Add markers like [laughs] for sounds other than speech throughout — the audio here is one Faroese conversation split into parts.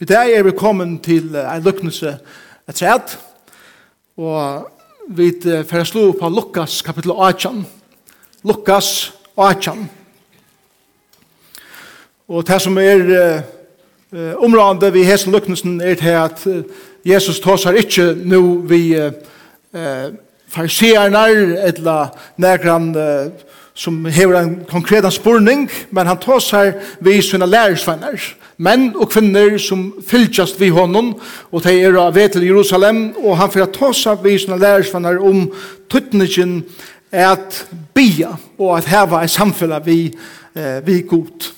I dag er vi kommet til en lukknelse et sæt, og vi får slå på Lukas kapittel 18. Lukas 18. Og det som er uh, områdende vi hese lukknelsen er til at uh, Jesus seg ikke nå vi uh, fariserner eller nærkran uh, som hever en konkret spurning, men han tar seg vi sine lærersvenner, menn og kvinner som fylltjast vi honom, og de er av til Jerusalem, og han får ta seg vi sine lærersvenner om tuttningen at bia, og at heva er samfunn vi, eh, vi god.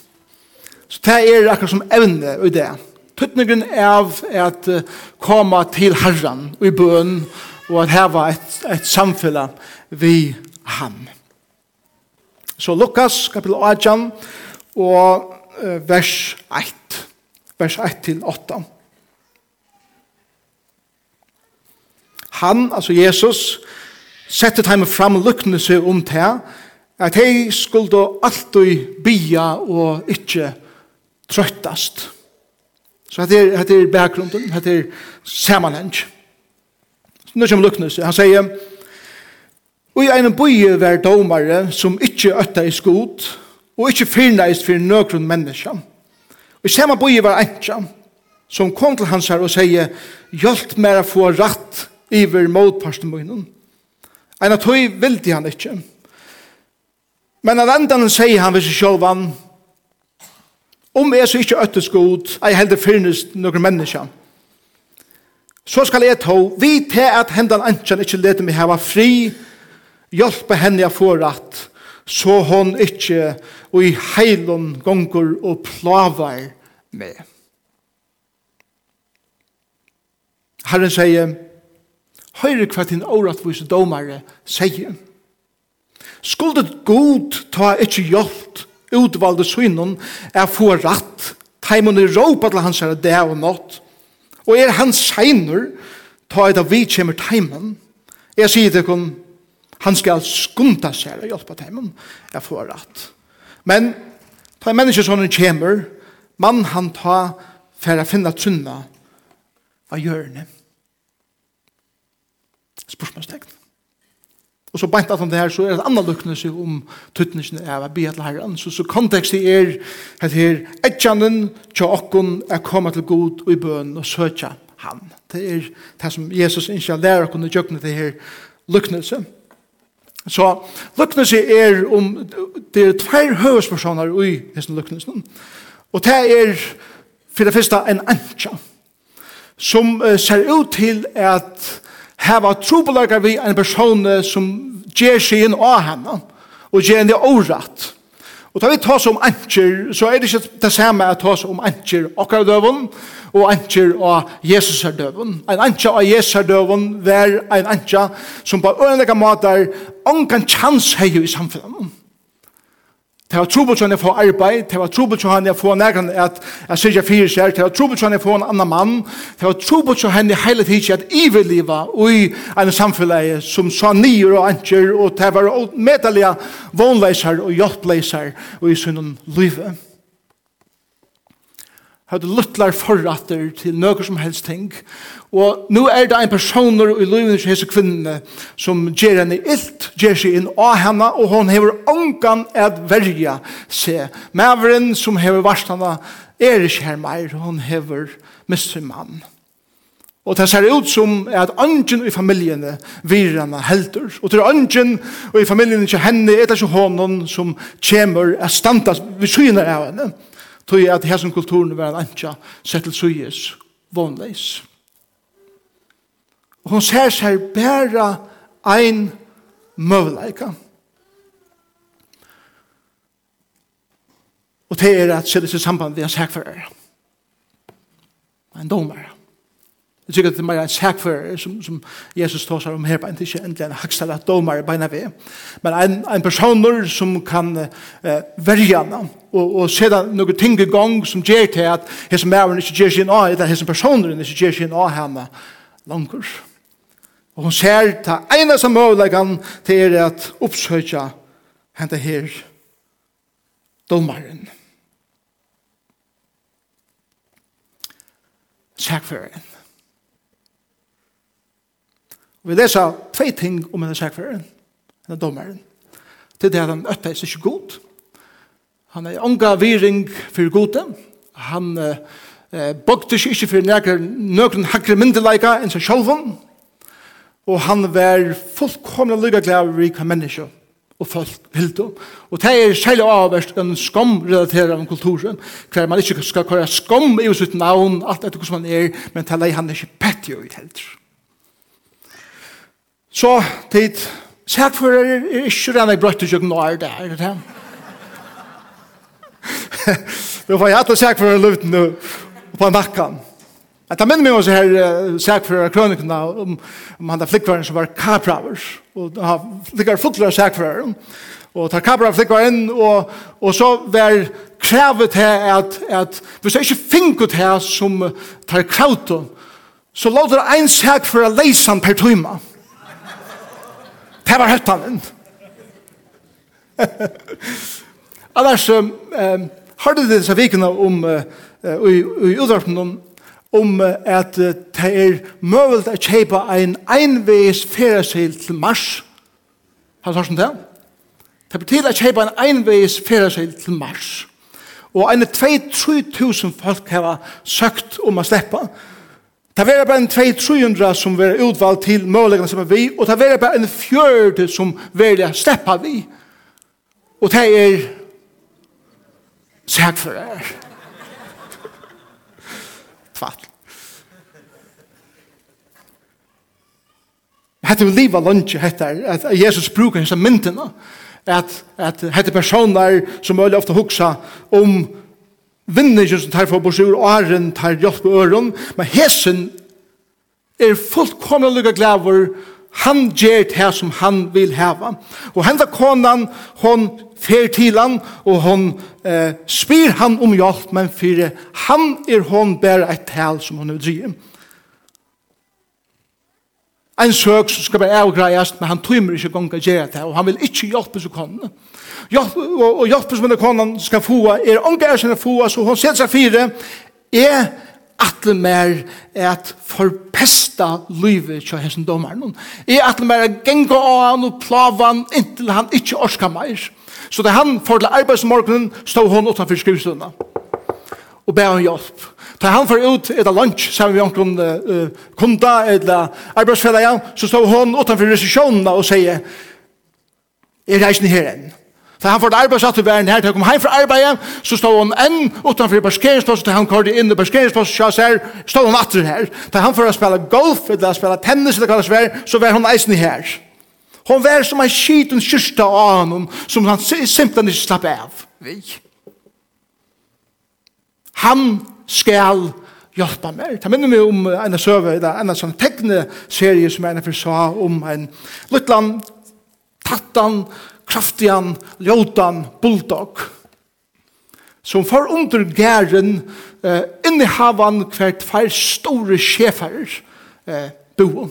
Så det er akkurat som evne i det. Tuttningen er av at uh, komme til Herren i bøn, og at heva et, et samfunn vi ham. Så Lukas, kapitel 18, og vers 1, vers 1 til 8. Han, altså Jesus, sette time fram lukkne seg om til at hei skulle alltid bia og ikke trøttast. Så hette er, hette er bakgrunden, hette er samanheng. Nå kommer lukkne seg. Han sier, Og i en bøye var domare som ikkje øtta i skot, og ikkje fyrneist for nøkron menneska. Og i samme bøye var enkja, som kom til hans her og sier, hjelp meg å få ratt iver motparsten munnen. En av tøy vildi han ikkje. Men av endan sier han ved seg sjølvan, om jeg så ikkje øttes god, ei heldig fyrneist nøkron menneska. Så skal jeg ta, vi til at hendan anjan ikkje lete meg hava fri, Hjelpe henne å få rett, så hon ikke og i heilen gonger og plavar med. Herren sier, høyre hva din åretvise domare sier. Skulle god ta ikke hjelp utvalde synen er få rett, teimen er råpa til hans herre det og nått, og er hans seiner, ta et av vi kommer teimen. Jeg sier til henne, Han skal skunda seg og hjelpe dem jeg får rett. Men ta en menneske som kommer, mann han ta for å finne trunna av hjørnet. Spørsmålstegn. Og så beint at han det her, så er det annet lukkende seg om tuttningene av å be til herren. Så, så kontekstet er at her, etjanen til åkken er kommet til god og i bøn og søtja han. Det er det som Jesus ikke lærer kunne gjøre det her lukkende seg. Så lukknes er om det er tver høvespersoner i hessen lukknes. Og det er for det første en antja som uh, ser ut til at heva trobelagar vi en person som gjer sig inn av henne og gjer henne åratt. Og da vi tas om antjer, så er det ikke det samme at tas om antjer akkurat døven, og antjer av Jesus er døven. En antjer av Jesus er døven var en antjer som på øyne måter ångan chans hei i samfunnet. Det var trobult han få arbeid, det var trobult han få nærkan at jeg sier fire skjer, det var trobult han få en annan mann, det var trobult han hele tiden at iverliva i en samfunnet som sa nyer og anker, og det var medelige vånleiser og hjelpleiser og i sunnen livet. Hadde luttlar forratter til nøkker som helst ting. Og nå er det en personer i livet til hese kvinnene som gjør henne illt, gjør seg inn av henne, og hon hever tungan at verja seg. Mæveren som hever varslanda er ikke her meir, hon hever mistur mann. Og det ser ut som at ungen i familjene virrene helter. Og til ungen i familiene til henne er det ikke hånden som kommer er standas ved syne av henne. Tog at her kulturen var en ønske sett til syes vanleis. Og hun ser seg bæra ein møvleika. Og det er at sette seg samband med en sækfører. En domare. Jeg tykker at det er mer en sækfører som, som Jesus tar seg om her, bare ikke endelig en hakstall at domare beina ved. Men en, en person som kan uh, verja henne, og, og se det noen ting i gang som gjør til at hese mæren ikke gjør sin av, eller hese personer ikke gjør sin av henne langer. Og hun ser det ene som muligheten til er at oppsøkja henne her domaren. Domaren. sækføren. Vi leser tvei ting om denne sækføren, denne dommeren. Det er at han øtta er ikke god. Han er unga viring for gode. Han eh, bogte seg ikke for nøkren, nøkren hakre myndeleika enn seg sjolven. Og han var fullkomna lyga glad over hva mennesker og folk hildo. Og det er særlig avverst en skam relateret av kulturen, hver man ikke skal køre skam i sitt navn, alt etter hvordan man er, men det er han ikke pettig ut helt. Så tid, sækfører er ikke renne brøtt til kjøkken er det, er det Nå får jeg hatt og sækfører nå, på nakken. Jeg tar minne meg også her uh, sæk for krønikene om, om han der flikkvaren som var kapraver. Og han flikkar fotler av sækføreren. Og tar kapraver flikkvaren inn, og, og så var kravet her at, at hvis jeg ikke finket her som tar kraut så låter det en sæk for å leise han per tøyma. Det var høtt høttanen. [laughs] Annars um, um, har det disse vikene om uh, uh, i, i udrapten om om at det er mulig å kjøpe en einveis ferdeseil til Mars. Har du hørt om det? Det betyr å kjøpe en einveis ferdeseil til Mars. Og en 2-3 tusen folk har søkt om å slippe. Det er bare en 2-300 som er utvalgt til mulighetene som er vi, og det er bare en fjørde som vil slippe vi. Og det er sækfører fall. Hette vi liva lunge, hette at Jesus bruker hans myndina, at, at hette personer som øyla ofta hugsa om vinninger som tar for borsur, åren tar hjelp på øren, men hesen er fullkomna lukka glavur Han gjør det som han vil hava. Og henda konan, hon fer til han, og hon eh, spyr han om hjelp, men for han er hon bare et tal som hon vil drive. En søk som skal være avgreiast, men han tøymer ikke gong å gjøre det, og han vil ikke hjelpe som konen. Hjelp, og, og hjelpe som konen skal få, er ånga er sin få, så hon sier seg fire, er atle mer at forpesta livet til hessen domaren. Jeg atle mer at genga av han og plava han inntil han ikke orska meir. Så da han får til arbeidsmorgenen, stod hon utanfor skrivstundene og be om hjelp. Da han får ut et av lunch sammen med onkron uh, kunda eller arbeidsfellet, så stod hon utanfor resisjonen og sier, er reisende her enn. Da han får arbeidssatt i verden her, da han kom heim fra arbeidet, så stod han enn utenfor parkeringsplassen, da han kom inn i parkeringsplassen, så her, stod han atter her. Da han får spela golf, eller spela tennis, eller hva det vær, så var han eisen her. Hon var som en skiten kyrsta av honom, som han simpelthen ikke slapp av. Vi. Han skal hjelpa meg. Ta minner meg om en søve, en sånn tekne-serie som jeg for sa om en luttland, tattan, kraftian, ljótan, bulldog, som får under gæren eh, innehavan hvert fær store sjefer eh, bo.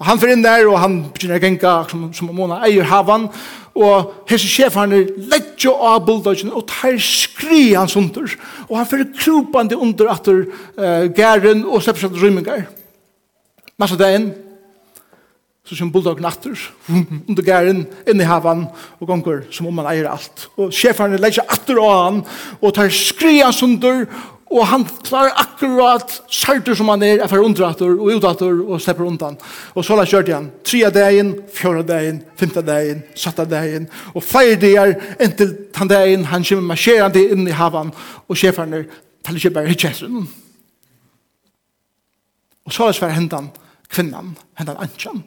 Og han får inn der, og han begynner å genka som, som Mona eier havan, og hese sjeferne ledger av bulldogen, og tar skri hans under, og han får krupande under atter eh, gæren, og slipper seg til rymmingar. Massa det inn, så som bulldog natter, [laughs] under gæren, inn i havan, og gonger, som om man eier alt. Og sjeferne legger atter av han, og tar skria sunder, og han klarer akkurat sartur som han er, er for underatter og utatter, og slipper undan. Og så la kjørte han, tria dagen, fjorda dagen, femta dagen, satta dagen, og flere dager, inntil tan dagen, han kommer marsjerande inn i havan, og sjeferne tar ikke bare hitkjesseren. Og så la svar hendan kvinnan, hendan ansjan,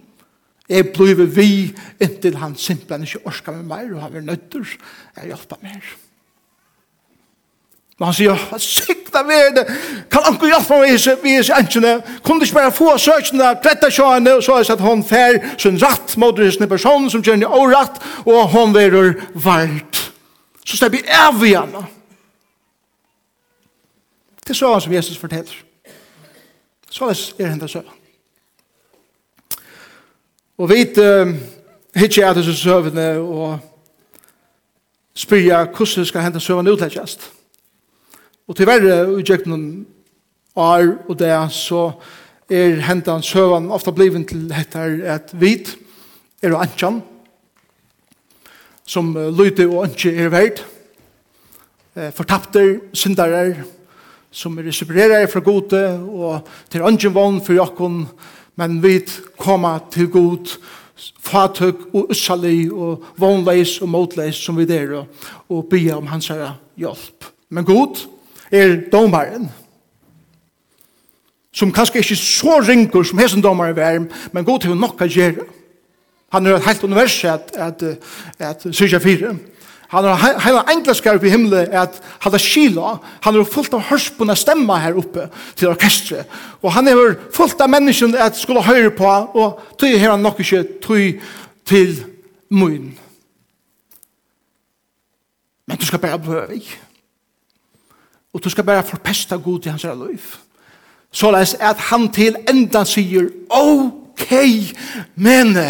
Jeg blir vi inntil han simpelthen ikke orsker med meg, og han er nøytter, jeg hjelper mer. Men han sier, sikta ved det, kan han ikke hjelpe meg hvis vi er enkjene, kunne du ikke bare få søkene, kletta sjøene, og så er det at hun fer sin ratt mot denne personen som kjenner åratt, og hun verer vart. Så slipper jeg av igjen. Det er så som Jesus forteller. Så er det hendet søkene. Og vi uh, hittir at disse søvnene og spyrja hvordan skal hente søvnene utleggjast. Og til verre utgjøkt noen år og det så er hentan søvan ofta bliven til hettar at vit er og antjan som uh, lyte og antje er verd uh, fortapter, syndarar som er separerare fra gode og til antjen vann for jakkon men vi koma til god fatøk og ussali og vognleis og motleis som vi der og bya om hans herre hjelp. Men god er domaren som kanskje ikke så ringer som hesen domaren er, men god til nok å gjøre. Han er et helt univers at, at, at, at, at, Han har heila englaskar upp i himmelen at halda skila. Han har fullt av hørspunna stemma her oppe til orkestret. Og han har fullt av menneskene at skulle høre på, og tog her han nok ikke tog til munn. Men du skal bare prøve. Og du skal bare forpesta god til hans liv. Så les at han til enda sier, ok, mene,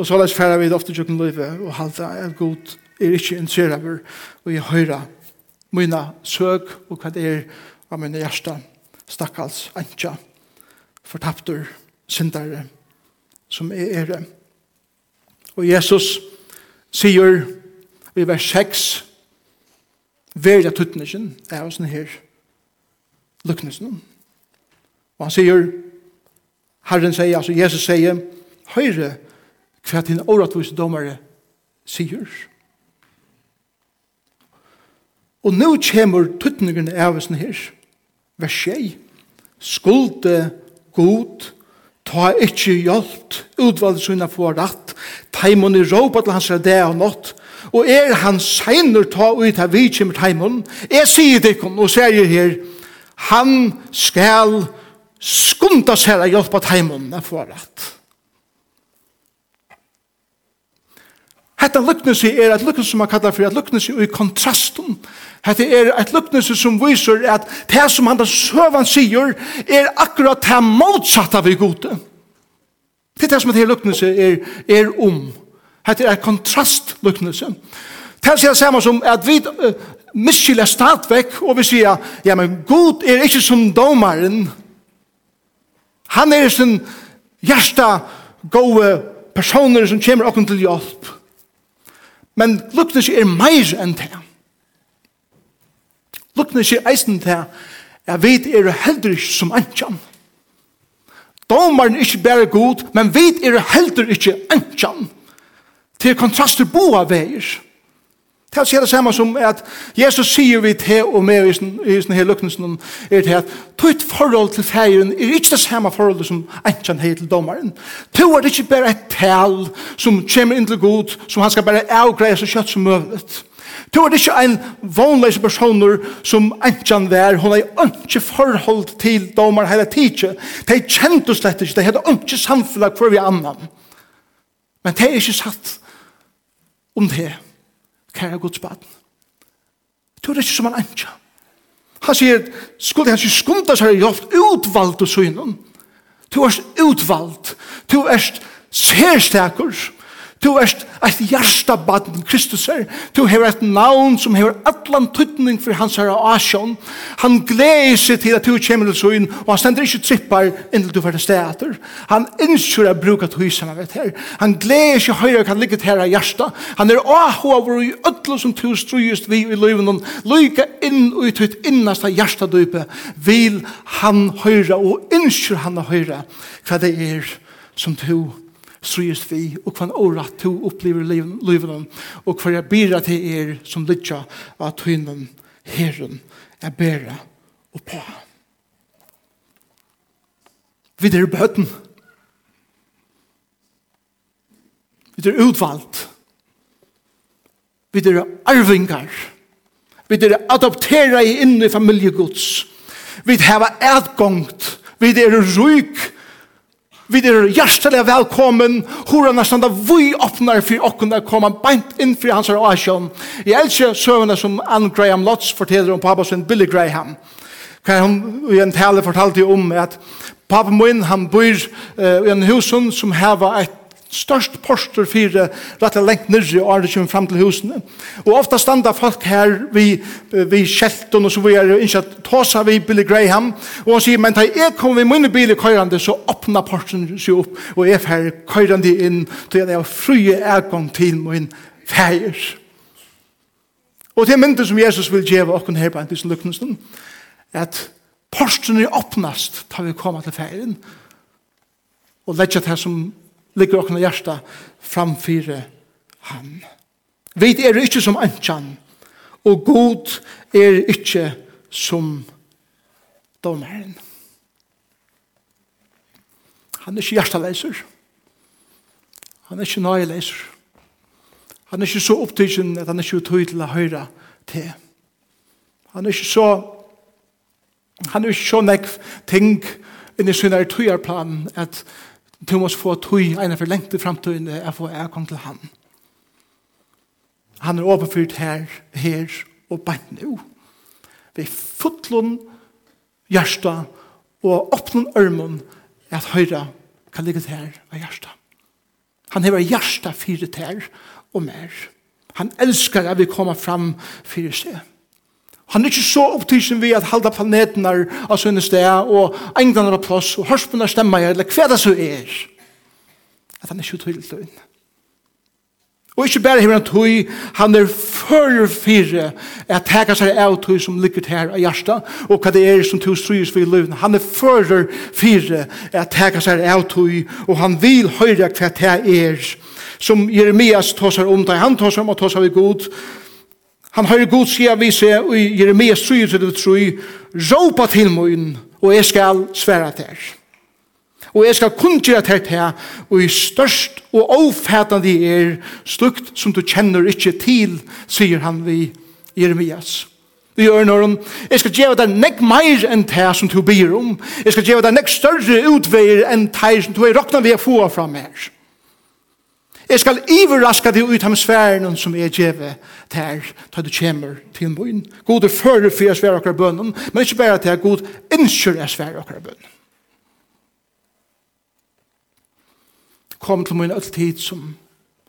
Og så lest færa vi ofte tjukken løyve og halda at god er ikke interessert over og jeg høyra mina søk og hva det er av mine hjärsta stakkals antja fortaptur syndare som er ere. Og Jesus sier i vers 6 Verja tuttnesen er hos her luknesen. Og han sier Herren sier, altså Jesus sier Høyre hva din åretvise dommere sier. Og nå kommer tuttningen av oss her. Vers 6. Skulde god, ta ikkje hjelpt, utvalg sunna få rett, taimon i råpa til hans det og nått, og er han seinur ta ut av vi kommer taimon, jeg sier det kom, og sier her, han skal skunda seg hjelpa taimon, jeg får rett. Hetta luknesi er at luknesi som man kallar for at luknesi i kontrasten. Hetta er at luknesi som viser at det som han søvan sier er akkurat det motsatta við gode. Det er det som det luknesi er, er om. Hetta er kontrast luknesi. Det er samme som at vi uh, miskylder statvekk og vi sier ja, men god er ikke som domaren. Han er sin hjärsta gode personer som kommer okkur til hjelp. Men lukkne ikke er meir enn det. Lukkne ikke er eisen det. Jeg vet er heldur ikke som antjan. Domaren er ikke bare god, men vet er heldur ikke antjan. Til kontraster boa veier. Det er det samme som at Jesus sier vi til og med i sånne her lukkene er til at tøyt forhold til feiren er ikke det samme forhold som enkjen her til dommeren. To er det ikke bare et tal som kommer inn til god som han skal bare avgreie så kjøtt som mulig. To er det ikke en vanlig personer som enkjen der, hun har ikke forhold til dommer hele tiden. De kjente slett ikke, de hadde ikke samfunnet for vi annan. Men det er ikke satt om det. Kære Guds baden. Du er ikke som han anja. Han sier, skulle han sier skunda seg i joft utvalgt og synen. Du er utvalgt. Du er særstakur. Du erst et hjertabaden Kristus er. Du hever et navn som hever allan tydning for hans herre asjon. Han gleder seg til at du kommer til søyn, og han stender ikke trippar inntil du fyrir steder. Han innskyr at bruka tøysene vet her. Han gleder seg høyre kan ligge til herre hjärsta. Han er åhå over i ødlo som tu strøyest vi i løyven. Lyka inn og ut ut innast av hjärsta dype. Vil han høyre og innskyr han høyre hva det er som du strøyest vi, og hva året to opplever livene, og hva jeg blir til er som lytja av tøynen, herren, er bæra og på. Vi er bøten. Vi er utvalgt. Vi er arvingar. Vi er adoptera inn i familjegods. Vi har adgångt. Vi er ryk Vi er hjertelig velkommen. Horan er standa vi åpner for åkken der kommer beint inn for hans oasjon. Jeg elsker søvende som Anne Graham Lotz forteller om pappa sin Billy Graham. Hva hun i en tale fortalte om at pappa min han bor uh, i en husen som heva et størst postur fyrir rett og lengt nyrre og er frem til husene. Og ofta standa folk her vi, vi sjelton og så vi er ikke at tåsa vi Billy Graham og han sier, men da jeg kommer vi munne bil køyrande så åpna posten seg opp og jeg fer køyrande inn til jeg er frie ergång til min feir. Og det er myndet som Jesus vil gjeva okken her på en Antis Lukkensen at posten er åpnast da vi kommer til feiren og letja det som ligger okkar hjärsta framfyrir han. Vi er ikkje som antjan, og god er ikkje som domaren. Han er ikkje hjertaleiser. Han er ikkje nøyeleiser. Han er ikkje så opptidsen at han er ikkje tøy til å høyre til. Han er ikkje så han er ikkje så nekv ting inni sin er tøyarplan at Du måste få tøy ena for lengt i framtiden jeg får jeg kom til han. Han er overfyrt her, her og bare nu. Vi fotlån hjärsta og åpnen ørmen at høyre kan ligge her av hjärsta. Han hever hjärsta fyrt ter og mer. Han elskar at vi kommer fram fyrt seg. Han er ikke så opptidsen vi at halda planeten er av sønne sted, og englander av plass, og hørspunne stemmer jeg, eller hva det så er. At han er ikke tydelig til øynene. Og ikke bare hever han tøy, han er fører fire at teka seg av tøy som ligger her av hjertet, og hva det er som tøy strys for i løven. Han er fører fire at teka seg av tøy, og han vil høyre hva det er som Jeremias tåsar om det. Han tåsar om og tåsar vi god, Han høyre god sida vi se i Jeremias 7 til det troi, råpa til mun, og jeg skal sværa til. Og jeg skal kun gjøre til her, og i størst og avfætande er, slukt som du kjenner ikke til, sier han vi Jeremias. Vi gjør når han, jeg skal gjøre deg nek meir enn det som du byr om, jeg skal gjøre deg nek større utveier enn det som du er råkna vi å få fram her. Jeg skal iverraska deg ut av sfæren som er djeve der, da du kommer til min. God er fører for jeg svære akkurat bønnen, men ikke bare til at God innskjør jeg svære akkurat bønnen. Kom til min alltid som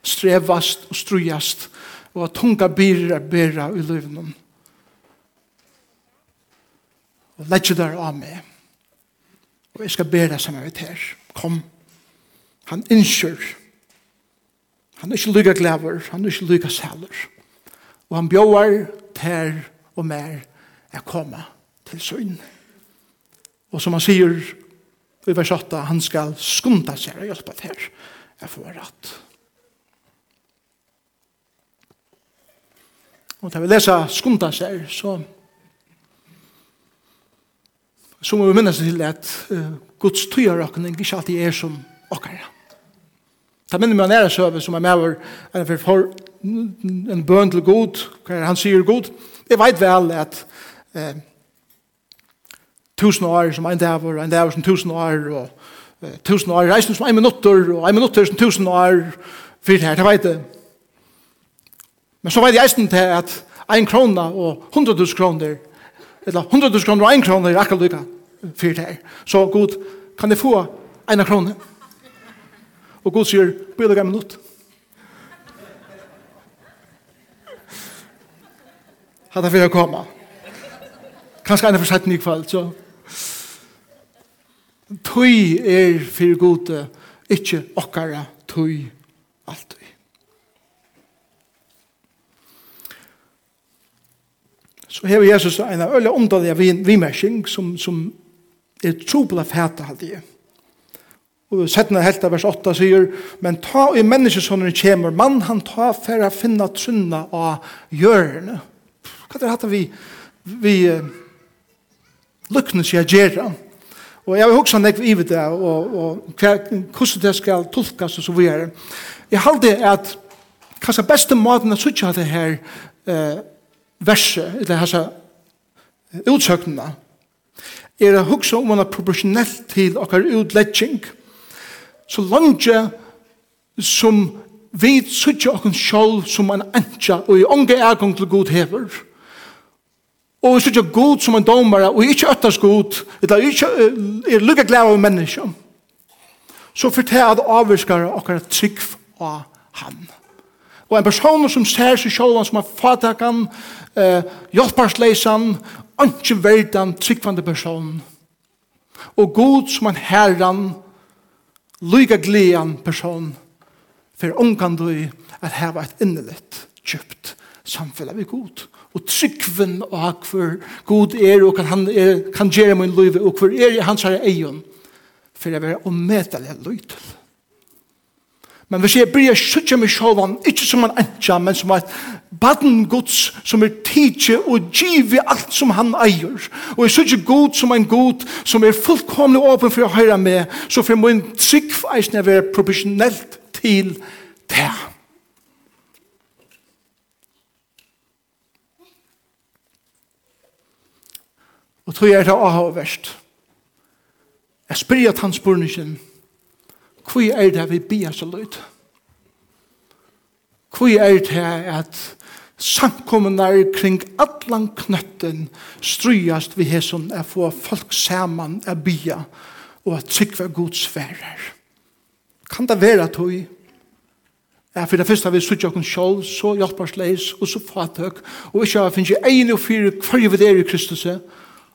strevast og strujast og at tunga byrer er bæra i løvnen. Og ledger der av meg. Og jeg skal bæra sammen vet her. Kom. Han innskjør Han er ikke lykka glæver, han er ikke lykka sæler. Og han bjóar ter og mer er koma til søgn. Og som han sier i vers 8, han skal skunda seg og hjelpa ter er få rett. Og da vi lesa skunda seg, så så må vi minnes til at uh, Guds tøyarakning ikke alltid er som okkara. Ta minner meg nære søve som er med over en, for, en bøn til god, hva han sier god. Jeg vet vel at eh, tusen år som en dæver, en dæver som tusen år, og eh, tusen år reisen som en minutter, og en minutter som tusen år, fyrt her, det vet jeg. Men så vet jeg eisen til at en krona og hundretus kroner, eller hundretus kroner og en kroner er akkurat lykka fyrt her. Så god, kan jeg få en krona? Ja Og Gud sier, bøyla gammel minutt. jeg fyrir å komme. Kanskje enn for sett ny kveld, så. Tøy er fyrir gode, ikkje okkara tøy alt tøy. Så hever Jesus en av øyla omdaliga vimersing som, som er trobla fæta hadde jeg. Og settene helt av vers 8 sier, men ta i menneskesånden kommer, mann han ta for å finne trunna av hjørne. Hva er det vi, vi uh, lukkene sier gjøre? Og jeg vil huske han ikke i det, og, og hvordan det skal tolkes og så videre. Jeg halde at kanskje beste måten å sitte det her uh, verset, eller disse utsøknene, er å huske om man er proporsjonelt til okkar utlegging, og så langt som vi sutja okken sjálf som en antja og i ånge ergong til god hever og vi sutja god som en domare og ikkje øttast god eller ikkje er lukka glæra av menneska så fortell at avvirskare okkar trygg av han og en person som ser seg sjálf som er fatakan eh, hjelparsleisan ikke verdan tryggvande person og god som en herran lyga glean person for ungan du at heva et innelitt djupt samfellet vi god og tryggven og hver god er og kan, han er, kan gjere min liv og hver er i hans her egen for jeg vil omedelig lytel Men hvis jeg blir suttje meg sjåvan, ikke som en entja, men som et baden gods som er tidsje og givi alt som han eier. Og jeg suttje god som en god som er fullkomlig åpen for å høre med, så for min trygg eisen er være profesjonelt til det. Og tog jeg er det av verst. Jeg spyrir at han spurningen, Hvor er det vi bier så løyt? Hvor er det at samkommunar kring allan knøtten strujast vi hesson er få folk saman er bia og at sikva god sverer. Kan det være tog Ja, for det første vi sutt jokken sjål, så hjelparsleis, og så fatøk, og ikke har finnst en og fire hver vi er i Kristus,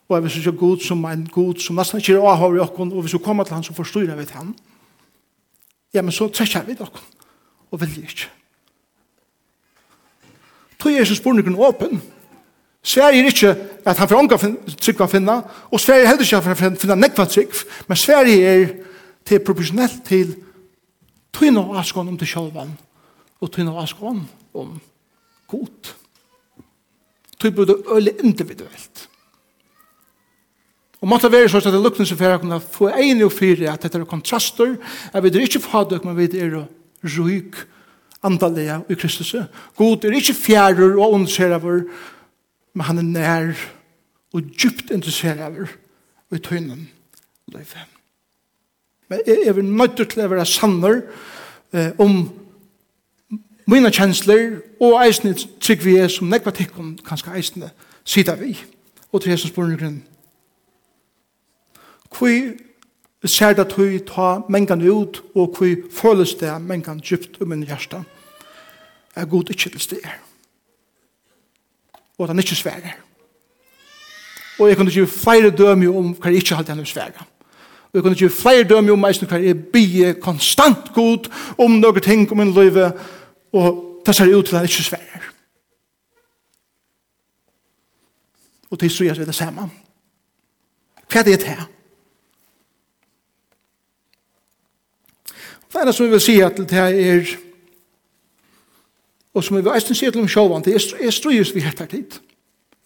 og vi sutt suttet god som en god som nesten ikke er avhåret okken, og hvis vi kommer til han, så forstår jeg til han ja, men så trekker vi dere, og vil ikke. Tog er så spurningen åpen. Sverige er ikke at han får ånga trygg å finne, og Sverige er heller ikke at han finne nekva trygg, men Sverige er til proporsjonelt til tøyne og askån om til sjølven, og tøyne og askån om god. Tøy burde øle individuelt. Og måtte være sånn at det lukkende seg for å kunne få en og fire at dette er kontraster, at vi er ikke fadøk, men vi er ryk andalega i Kristus. God er ikke fjærer og ondser av men han er nær og djupt interesser av og i tøynen løyfe. Men jeg, er nødt til å være sanner eh, om mine kjensler og eisene trygg vi er som nekva tikkum kanskje eisene sida vi og til Jesus borne grunn Hvor ser det at vi tar mengene ut, og hvor føles det mengene djupt om min hjerte. Er god ikke til sted. Og han ikke sværer. Og jeg kunne ikke flere døme om hva jeg ikke hadde henne sværer. Og jeg kunne ikke flere døme om meg hva jeg blir konstant god om noen ting om min liv, og det ser ut til at han ikke sværer. Og til så gjør vi det samme. Hva er det her? Det ene som vi vil si at det er, og som vi vil eisen si til om sjåvan, det er strøyest vi hettar tid.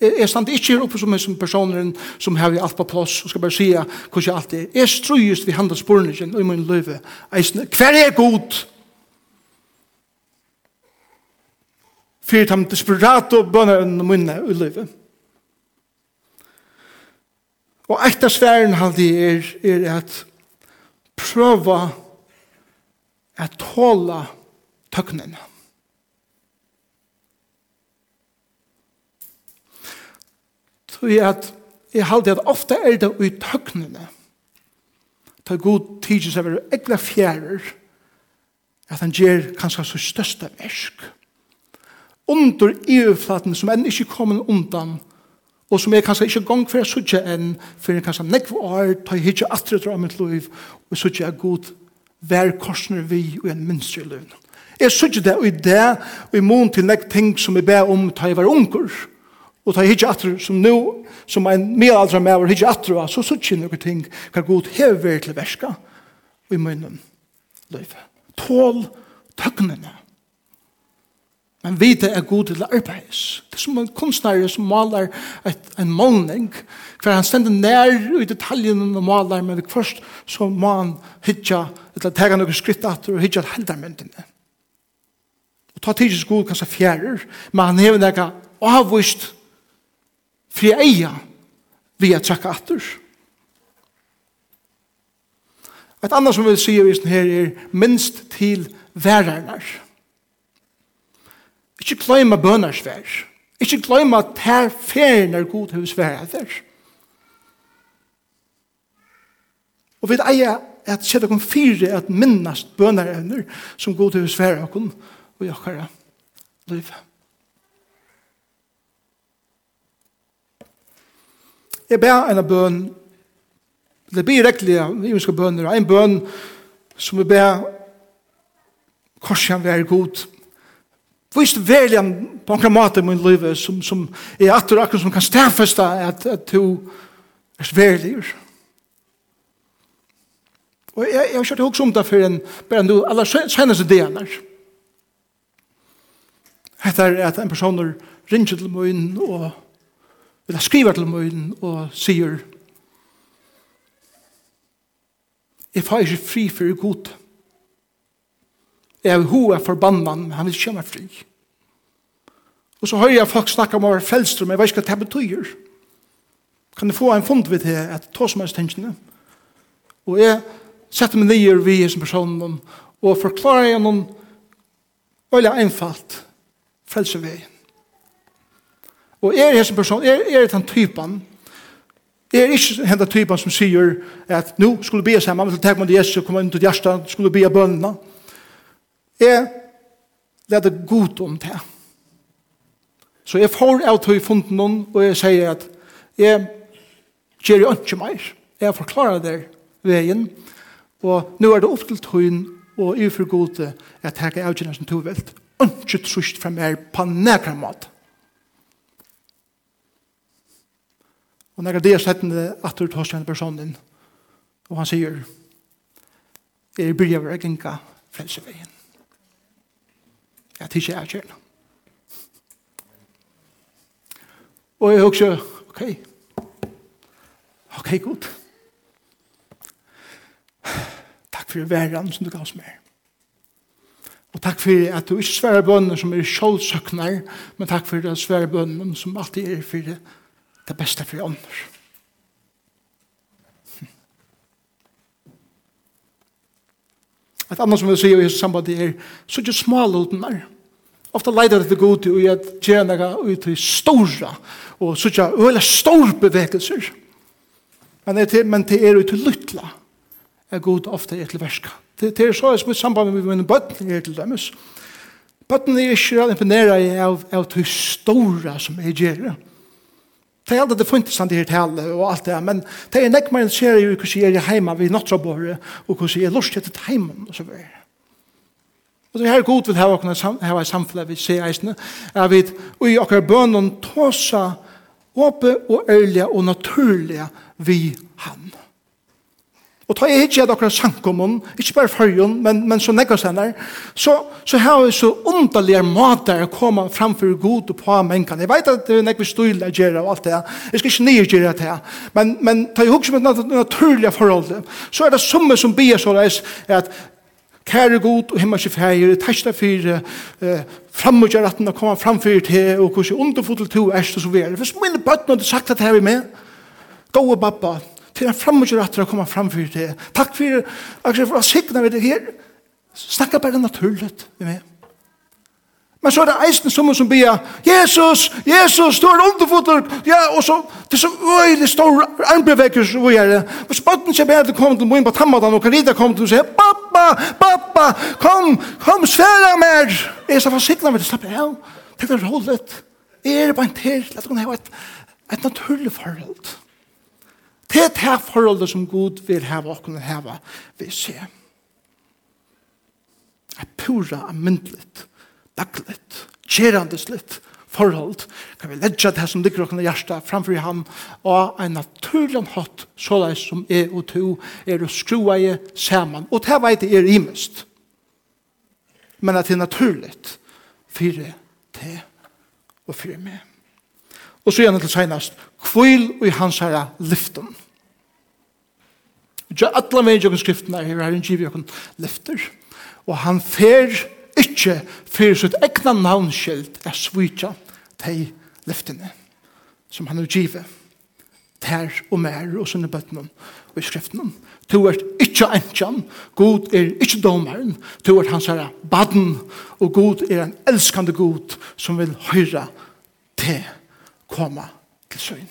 Jeg stand ikke her oppe som en personer som har alt på plass, og skal bare si hvordan jeg alt er. Jeg strøyest vi handler sporene og i min løyve. Eisen, hver er god? Fyrt ham desperat og bønner enn munne i løyve. Og et av sværen halde er, er at prøva at tåla tøknene. Så jeg at jeg halte at ofte er det i tøknene ta god tidsis av egla fjærer at han gjør kanskje så største versk under EU-flaten som enn ikke kommer undan og som er kanskje ikke gong for å sutja enn for jeg kanskje nekv år ta hitje atre dra mitt liv og sutja er god vær korsner vi og en minst løvn. Jeg synes ikke det, og i det, og i mån til nek ting som jeg ber om, ta jeg var unger, og ta jeg hitje atter, som nå, som en mer aldra med var hitje atter, så synes ikke noen ting, hva god hever til verska, og i munnen løyve. Tål tøgnene. Men vi det er god til arbeids. Det er som en kunstnare som maler et, en målning, hver han stender nær i detaljene og maler, men først så må han hitja, eller tega noen skritt atter og hitja heldermyndene. Og ta tidsis god kanskje fjærer, men han hever nega avvist fri eia vi er trekka atter. Et annet som vi sier i her er minst til værernar. Minst til værernar Ikke gløyma bønarsvær. Ikke gløyma ter ferien er god hos verder. Og vi eier at sette kom fire at minnast bønarevner som god hos verder og jakkara liv. Jeg ber en av bøn det blir rekkelig vi skal bønner en bøn som vi ber korsen være god Vist velja på en måte min liv som, som er atter akkur som kan stafesta at, at du er verlig. Og jeg, jeg har kjørt også om det for en bare nu aller seneste delen. Hette er at en person ringer til munnen og eller skriver til munnen og sier jeg får ikke fri for god. Jeg vil hoa forbanna, men han vil ikke meg fri. Og så hører jeg folk snakke om å være frelster, men jeg vet ikke hva det betyr. Kan du få en fond ved det, at ta som helst tingene? Og jeg setter meg nye vi som personen, og forklarer jeg noen veldig einfalt frelsevei. Og er jeg som person, er, er den typen, Jeg er ikke henne typen som sier at nå skulle be sammen, men til takk med Jesus, og kom inn til hjertet, skulle be bønnene. Jeg lette god om det. Så jeg får av til funden noen, og jeg sier at jeg gjør jo ikke mer. Jeg forklarer det veien, og nå er det opp til tøyen og i for gode at jeg tar avgjørende som tovelt. Ikke trusht fra meg på nærkere måte. Og når det er settende at du tar seg en person inn, og han sier, jeg bryr jeg å gjenka frelseveien. Ja, det er ikke jeg kjærlig. Og jeg husker, ok, ok, god. Takk for verden som du gav oss med. Og takk for at du ikke svære bønner som er sjålsøkner, men takk for at svære bønner som alltid er for det beste for ånder. Et annet som vi sier i Jesus samband er, så ikke smalotnar. Ofta leidar det god til å gjøre noe ut til stora, og så ikke øyla stor bevegelser. Men det er, men det er ut til lytla, er god ofta er til verska. Det, det er så jeg samband med mine bøtten er til dømes. Bøtten er ikke imponera av, av til stora som er gjerne. Det er aldri det funnet stand i her tale og alt det, men det er nekk mer enn ser jo hvordan jeg er hjemme ved nattrabåret og hvordan jeg er lust til heimen og så videre. Og det her god vil hava okna hava samfunnet vi ser eisene, er vi i okkar bønnen tåsa åpe og ærlige og naturlige vi han. Og ta jeg ikke at akkurat sankumon, ikke bare fargen, men, men så nekka senere, så, så har vi så underlige måter å komme framfor god og på mennkene. Jeg vet at det er nekka stil jeg gjør og alt det, jeg skal ikke nye gjøre det, men, men ta jeg husker med et naturlige forhold. så er det summe som bier så reis, at Kære god og himmelske fægir, tæsta fyrir, eh, framutjar at den koma framfor til, og hvordan underfotel to erst og så videre. Hvis mine bøttene hadde sagt at det her er med, gode babba, til en framgjør at det kommer fram for det. Takk for, akkurat for å sikne ved det her. Snakka bare naturligt med meg. Men så er det eisen som som bia, Jesus, Jesus, du er underfotter, ja, og så, det er så øyelig stor armbevekker som vi gjør det. Og spotten kjem er til kom til moin på tammadan, og Karita kom til og sier, pappa, pappa, kom, kom, svære mer. Jeg sa, for sikna vi til, slapp av, det er roligt. Jeg er bare en til, la det ha et, et naturlig forhold. Det er det forholdet som Gud vil hava og kunne hava vi ser. Det er pura amyndelig, dagligt, kjerandesligt forhold. Kan vi ledja det som ligger okken i framfor i ham og en naturlig hatt såleis som er og to er å skrua i saman. Og det veit er imest. Men at det er naturligt fyrir det og fyrir meg. Og så gjerne til senast, kvil i hans herra lyften. Ja, alle med jøkken skriften er her, her en giv jøkken lyfter. Og han fer ikke fyrir sitt egna navnskilt er svitja til lyftene som han er givet ter og mer og sånne bøttene og i skriften. To er ikke enkjan, god er ikke domaren, to er hans herre baden, og god er en elskande god som vil høyra til komme til søgn.